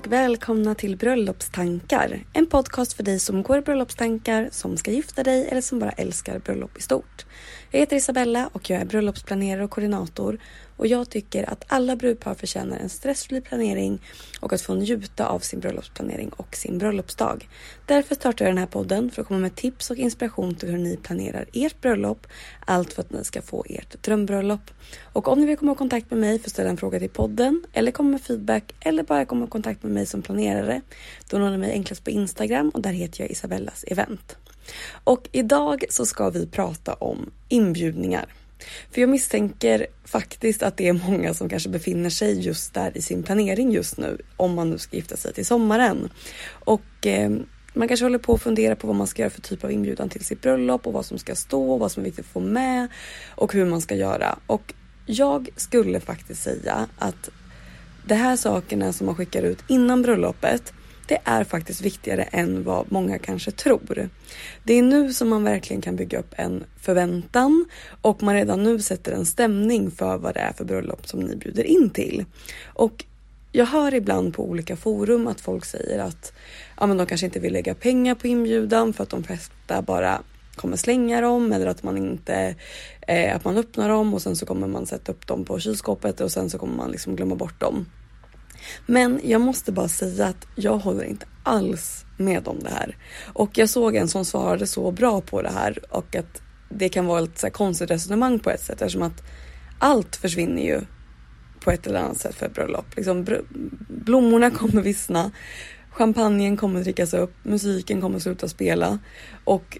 Och välkomna till Bröllopstankar. En podcast för dig som går i bröllopstankar, som ska gifta dig eller som bara älskar bröllop i stort. Jag heter Isabella och jag är bröllopsplanerare och koordinator och jag tycker att alla brudpar förtjänar en stressfri planering och att få njuta av sin bröllopsplanering och sin bröllopsdag. Därför startar jag den här podden för att komma med tips och inspiration till hur ni planerar ert bröllop. Allt för att ni ska få ert drömbröllop. Och om ni vill komma i kontakt med mig för att ställa en fråga till podden eller komma med feedback eller bara komma i kontakt med mig som planerare, då når ni mig enklast på Instagram och där heter jag Isabellas event. Och idag så ska vi prata om inbjudningar. För jag misstänker faktiskt att det är många som kanske befinner sig just där i sin planering just nu, om man nu ska gifta sig till sommaren. Och eh, man kanske håller på att fundera på vad man ska göra för typ av inbjudan till sitt bröllop och vad som ska stå, vad som är viktigt att få med och hur man ska göra. Och jag skulle faktiskt säga att de här sakerna som man skickar ut innan bröllopet det är faktiskt viktigare än vad många kanske tror. Det är nu som man verkligen kan bygga upp en förväntan och man redan nu sätter en stämning för vad det är för bröllop som ni bjuder in till. Och jag hör ibland på olika forum att folk säger att ja, men de kanske inte vill lägga pengar på inbjudan för att de flesta bara kommer slänga dem eller att man inte eh, att man öppnar dem och sen så kommer man sätta upp dem på kylskåpet och sen så kommer man liksom glömma bort dem. Men jag måste bara säga att jag håller inte alls med om det här. Och jag såg en som svarade så bra på det här och att det kan vara ett så här konstigt resonemang på ett sätt eftersom att allt försvinner ju på ett eller annat sätt för ett bröllop. Liksom, blommorna kommer vissna, champagnen kommer drickas upp, musiken kommer sluta spela och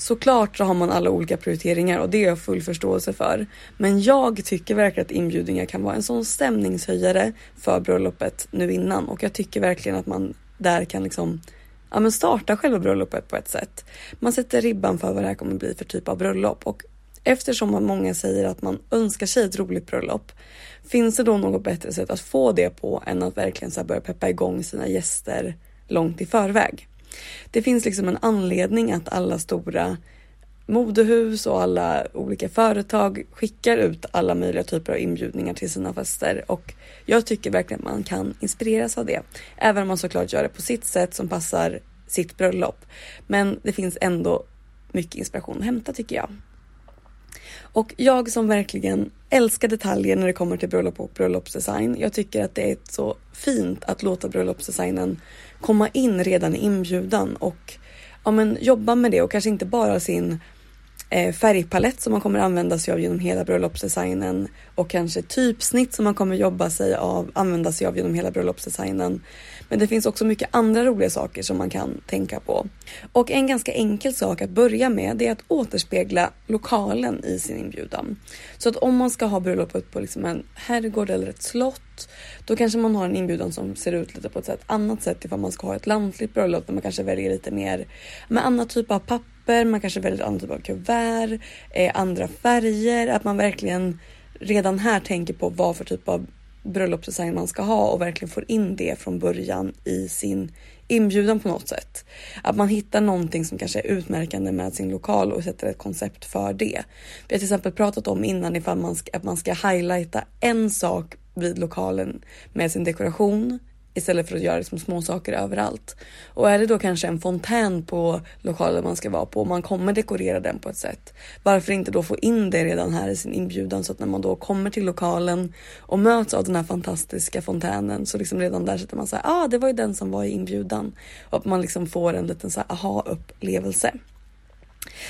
Såklart så har man alla olika prioriteringar och det är jag full förståelse för. Men jag tycker verkligen att inbjudningar kan vara en sån stämningshöjare för bröllopet nu innan och jag tycker verkligen att man där kan liksom ja, men starta själva bröllopet på ett sätt. Man sätter ribban för vad det här kommer bli för typ av bröllop och eftersom många säger att man önskar sig ett roligt bröllop finns det då något bättre sätt att få det på än att verkligen så börja peppa igång sina gäster långt i förväg. Det finns liksom en anledning att alla stora modehus och alla olika företag skickar ut alla möjliga typer av inbjudningar till sina fester och jag tycker verkligen att man kan inspireras av det. Även om man såklart gör det på sitt sätt som passar sitt bröllop. Men det finns ändå mycket inspiration att hämta tycker jag. Och jag som verkligen älskar detaljer när det kommer till bröllop och bröllopsdesign. Jag tycker att det är så fint att låta bröllopsdesignen komma in redan i inbjudan och ja, men jobba med det och kanske inte bara sin Eh, färgpalett som man kommer använda sig av genom hela bröllopsdesignen och kanske typsnitt som man kommer jobba sig av, använda sig av genom hela bröllopsdesignen. Men det finns också mycket andra roliga saker som man kan tänka på. Och en ganska enkel sak att börja med det är att återspegla lokalen i sin inbjudan. Så att om man ska ha bröllopet på liksom en herrgård eller ett slott då kanske man har en inbjudan som ser ut lite på ett annat sätt ifall man ska ha ett lantligt bröllop där man kanske väljer lite mer med annan typ av papper, man kanske väljer andra typ av kuvert, eh, andra färger, att man verkligen redan här tänker på vad för typ av bröllopsdesign man ska ha och verkligen får in det från början i sin inbjudan på något sätt. Att man hittar någonting som kanske är utmärkande med sin lokal och sätter ett koncept för det. Vi har till exempel pratat om innan ifall man ska, att man ska highlighta en sak vid lokalen med sin dekoration istället för att göra liksom små saker överallt. Och är det då kanske en fontän på lokalen man ska vara på och man kommer dekorera den på ett sätt. Varför inte då få in det redan här i sin inbjudan så att när man då kommer till lokalen och möts av den här fantastiska fontänen så liksom redan där sätter man så här, ah det var ju den som var i inbjudan. Och att man liksom får en liten så här aha upplevelse.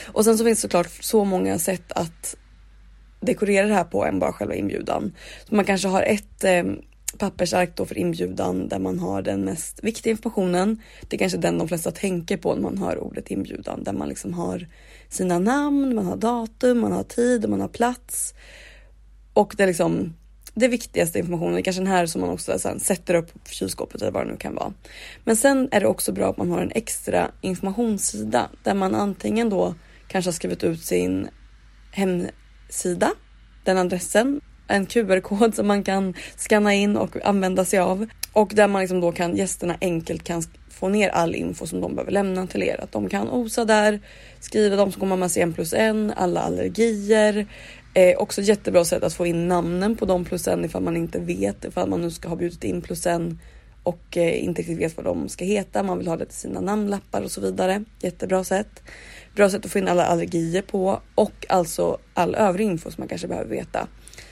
Och sen så finns det såklart så många sätt att dekorera det här på än bara själva inbjudan. Så man kanske har ett eh, pappersark då för inbjudan där man har den mest viktiga informationen. Det är kanske den de flesta tänker på när man hör ordet inbjudan där man liksom har sina namn, man har datum, man har tid och man har plats. Och det är liksom det viktigaste informationen, kanske den här som man också sen sätter upp på kylskåpet eller vad det nu kan vara. Men sen är det också bra att man har en extra informationssida där man antingen då kanske har skrivit ut sin hemsida, den adressen en QR-kod som man kan scanna in och använda sig av och där man liksom då kan gästerna enkelt kan få ner all info som de behöver lämna till er. Att de kan osa där, skriva de som kommer med sig en plus en, alla allergier. Eh, också jättebra sätt att få in namnen på de plus en ifall man inte vet ifall man nu ska ha bjudit in plus en och eh, inte riktigt vet vad de ska heta. Man vill ha det till sina namnlappar och så vidare. Jättebra sätt. Bra sätt att få in alla allergier på och alltså all övrig info som man kanske behöver veta.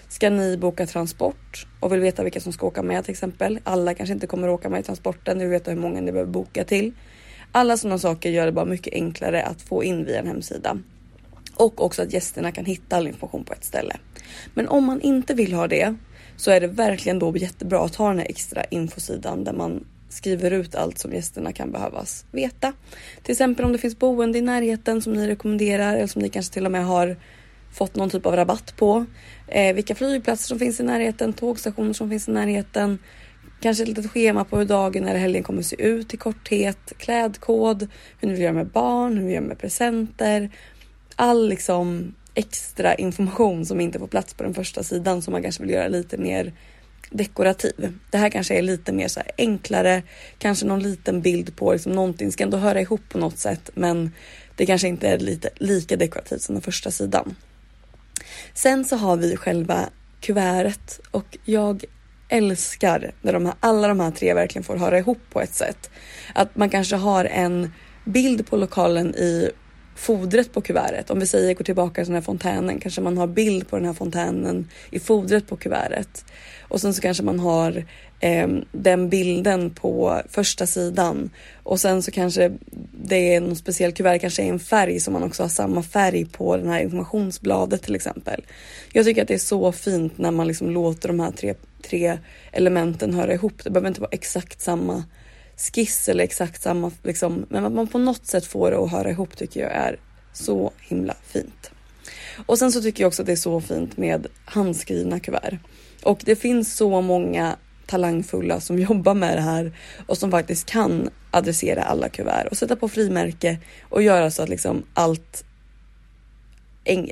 Ska ni boka transport och vill veta vilka som ska åka med till exempel. Alla kanske inte kommer åka med i transporten. Ni vill veta hur många ni behöver boka till. Alla sådana saker gör det bara mycket enklare att få in via en hemsida. Och också att gästerna kan hitta all information på ett ställe. Men om man inte vill ha det så är det verkligen då jättebra att ha den här extra infosidan där man skriver ut allt som gästerna kan behövas veta. Till exempel om det finns boende i närheten som ni rekommenderar eller som ni kanske till och med har fått någon typ av rabatt på. Eh, vilka flygplatser som finns i närheten, tågstationer som finns i närheten. Kanske ett litet schema på hur dagen eller helgen kommer se ut i korthet. Klädkod, hur ni vill göra med barn, hur ni vill göra med presenter. All liksom extra information som inte får plats på den första sidan som man kanske vill göra lite mer dekorativ. Det här kanske är lite mer så enklare, kanske någon liten bild på liksom någonting ska ändå höra ihop på något sätt, men det kanske inte är lite lika dekorativt som den första sidan. Sen så har vi själva kuvertet och jag älskar när de här, alla de här tre verkligen får höra ihop på ett sätt. Att man kanske har en bild på lokalen i fodret på kuvertet. Om vi säger går tillbaka till den här fontänen kanske man har bild på den här fontänen i fodret på kuvertet. Och sen så kanske man har eh, den bilden på första sidan och sen så kanske det är någon speciell kuvert, kanske är en färg som man också har samma färg på den här informationsbladet till exempel. Jag tycker att det är så fint när man liksom låter de här tre, tre elementen höra ihop. Det behöver inte vara exakt samma skiss eller exakt samma liksom, men att man på något sätt får det att höra ihop tycker jag är så himla fint. Och sen så tycker jag också att det är så fint med handskrivna kuvert. Och det finns så många talangfulla som jobbar med det här och som faktiskt kan adressera alla kuvert och sätta på frimärke och göra så att liksom allt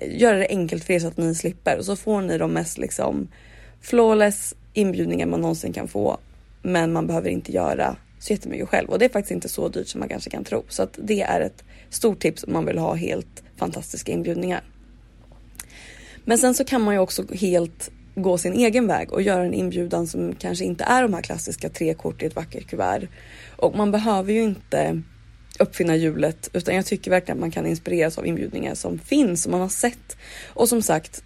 göra det enkelt för er så att ni slipper och så får ni de mest liksom flawless inbjudningar man någonsin kan få. Men man behöver inte göra så jättemycket själv och det är faktiskt inte så dyrt som man kanske kan tro. Så att det är ett stort tips om man vill ha helt fantastiska inbjudningar. Men sen så kan man ju också helt gå sin egen väg och göra en inbjudan som kanske inte är de här klassiska tre kort i ett vackert kuvert. Och man behöver ju inte uppfinna hjulet utan jag tycker verkligen att man kan inspireras av inbjudningar som finns som man har sett. Och som sagt,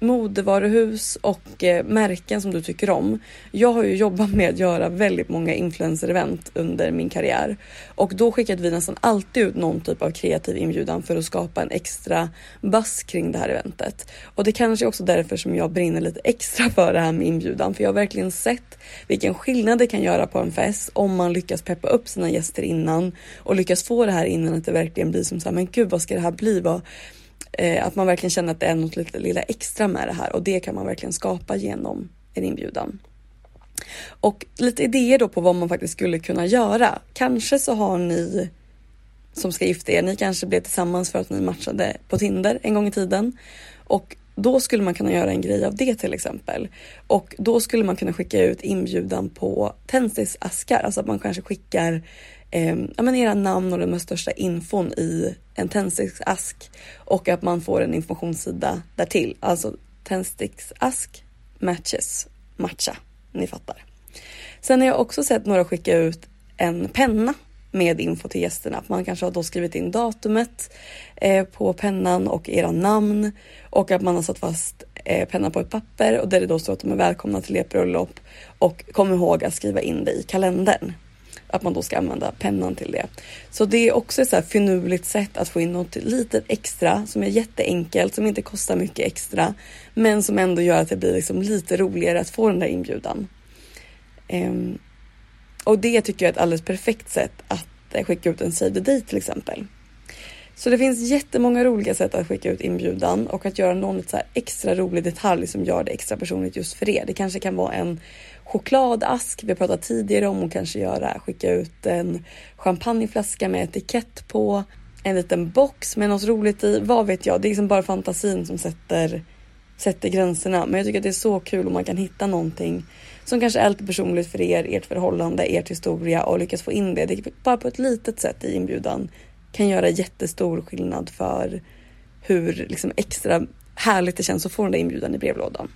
modevaruhus och eh, märken som du tycker om. Jag har ju jobbat med att göra väldigt många influencer-event under min karriär och då skickade vi nästan alltid ut någon typ av kreativ inbjudan för att skapa en extra buzz kring det här eventet. Och det kanske är också därför som jag brinner lite extra för det här med inbjudan, för jag har verkligen sett vilken skillnad det kan göra på en fest om man lyckas peppa upp sina gäster innan och lyckas få det här innan att det verkligen blir som så här, men gud vad ska det här bli? Vad, Eh, att man verkligen känner att det är något lite lilla extra med det här och det kan man verkligen skapa genom en inbjudan. Och lite idéer då på vad man faktiskt skulle kunna göra. Kanske så har ni som ska gifta er, ni kanske blev tillsammans för att ni matchade på Tinder en gång i tiden och då skulle man kunna göra en grej av det till exempel. Och då skulle man kunna skicka ut inbjudan på tändsticksaskar, alltså att man kanske skickar eh, ja, men era namn och den största infon i en tändsticksask och att man får en informationssida därtill. Alltså tändsticksask matches matcha. Ni fattar. Sen har jag också sett några skicka ut en penna med info till gästerna. Man kanske har då skrivit in datumet eh, på pennan och era namn och att man har satt fast eh, pennan på ett papper och där det då står att de är välkomna till ert bröllop och kom ihåg att skriva in det i kalendern att man då ska använda pennan till det. Så det är också ett så här finurligt sätt att få in något litet extra som är jätteenkelt, som inte kostar mycket extra, men som ändå gör att det blir liksom lite roligare att få den där inbjudan. Um, och det tycker jag är ett alldeles perfekt sätt att eh, skicka ut en save the date till exempel. Så det finns jättemånga roliga sätt att skicka ut inbjudan och att göra någon så extra rolig detalj som gör det extra personligt just för er. Det kanske kan vara en chokladask. Vi har pratat tidigare om att kanske göra, skicka ut en champagneflaska med etikett på, en liten box med något roligt i. Vad vet jag? Det är liksom bara fantasin som sätter, sätter gränserna. Men jag tycker att det är så kul om man kan hitta någonting som kanske är lite personligt för er, ert förhållande, ert historia och lyckas få in det. Det bara på ett litet sätt i inbjudan kan göra jättestor skillnad för hur liksom extra härligt det känns att få den där inbjudan i brevlådan.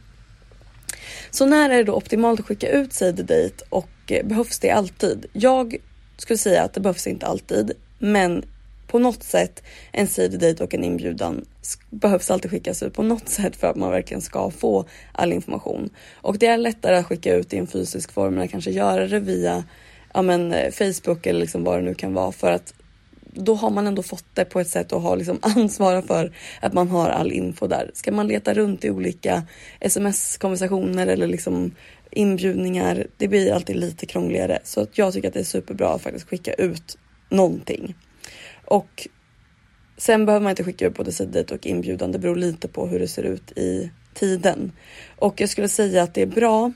Så när är det då optimalt att skicka ut save the date och eh, behövs det alltid? Jag skulle säga att det behövs inte alltid, men på något sätt en save the date och en inbjudan behövs alltid skickas ut på något sätt för att man verkligen ska få all information. Och det är lättare att skicka ut i en fysisk form än att kanske göra det via ja, men, eh, Facebook eller liksom vad det nu kan vara för att då har man ändå fått det på ett sätt och har liksom ansvar för att man har all info där. Ska man leta runt i olika sms-konversationer eller liksom inbjudningar, det blir alltid lite krångligare. Så att jag tycker att det är superbra att faktiskt skicka ut någonting. Och sen behöver man inte skicka ut både sidor och inbjudan. Det beror lite på hur det ser ut i tiden. Och jag skulle säga att det är bra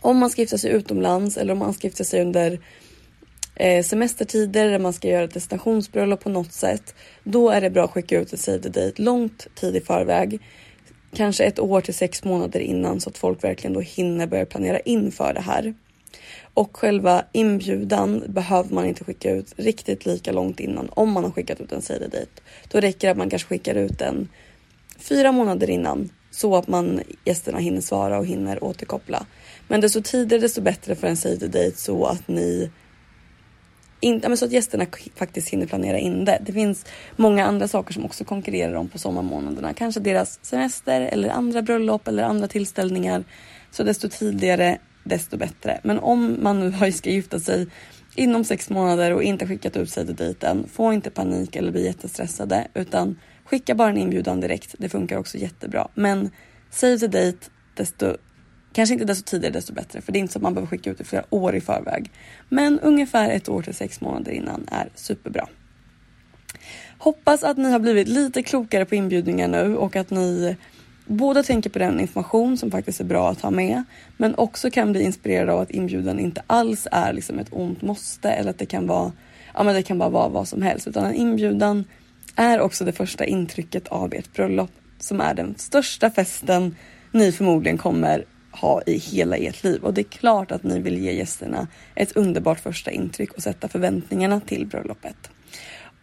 om man ska gifta sig utomlands eller om man ska gifta sig under eh, semestertider där man ska göra ett destinationsbröllop på något sätt. Då är det bra att skicka ut en save the date långt tid i förväg. Kanske ett år till sex månader innan så att folk verkligen då hinner börja planera in för det här. Och själva inbjudan behöver man inte skicka ut riktigt lika långt innan om man har skickat ut en save the date. Då räcker det att man kanske skickar ut den fyra månader innan så att man gästerna hinner svara och hinner återkoppla. Men desto tidigare desto bättre för en save the date så att ni in, men så att gästerna faktiskt hinner planera in det. Det finns många andra saker som också konkurrerar om på sommarmånaderna. Kanske deras semester eller andra bröllop eller andra tillställningar. Så desto tidigare desto bättre. Men om man nu ska gifta sig inom sex månader och inte skickat ut sig till dejten, få inte panik eller bli jättestressade utan skicka bara en inbjudan direkt. Det funkar också jättebra. Men save the date desto Kanske inte desto tidigare desto bättre för det är inte så att man behöver skicka ut det flera år i förväg. Men ungefär ett år till sex månader innan är superbra. Hoppas att ni har blivit lite klokare på inbjudningar nu och att ni både tänker på den information som faktiskt är bra att ha med men också kan bli inspirerade av att inbjudan inte alls är liksom ett ont måste eller att det kan vara ja men det kan bara vara vad som helst utan en inbjudan är också det första intrycket av ert bröllop som är den största festen ni förmodligen kommer ha i hela ert liv och det är klart att ni vill ge gästerna ett underbart första intryck och sätta förväntningarna till bröllopet.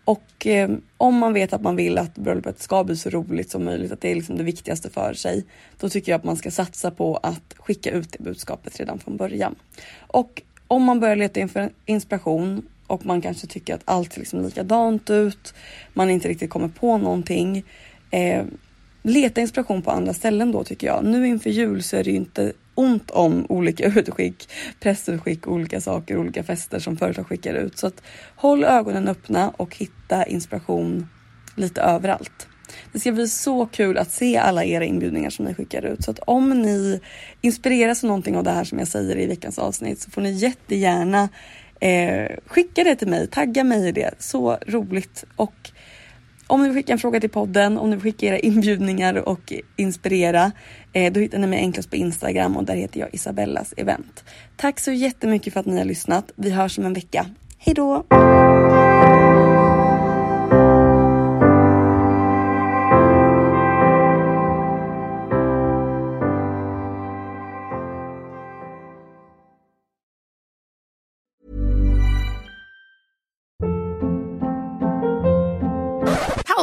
Och eh, om man vet att man vill att bröllopet ska bli så roligt som möjligt, att det är liksom det viktigaste för sig, då tycker jag att man ska satsa på att skicka ut det budskapet redan från början. Och om man börjar leta inspiration och man kanske tycker att allt ser liksom likadant ut, man inte riktigt kommer på någonting, eh, leta inspiration på andra ställen då tycker jag. Nu inför jul så är det ju inte ont om olika utskick, pressutskick, olika saker, olika fester som företag skickar ut. Så att håll ögonen öppna och hitta inspiration lite överallt. Det ska bli så kul att se alla era inbjudningar som ni skickar ut. Så att om ni inspireras av någonting av det här som jag säger i veckans avsnitt så får ni jättegärna eh, skicka det till mig, tagga mig i det. Så roligt. Och om ni vill skicka en fråga till podden, om ni vill skicka era inbjudningar och inspirera, eh, då hittar ni mig enklast på Instagram och där heter jag Isabellas event. Tack så jättemycket för att ni har lyssnat. Vi hörs om en vecka. Hej då!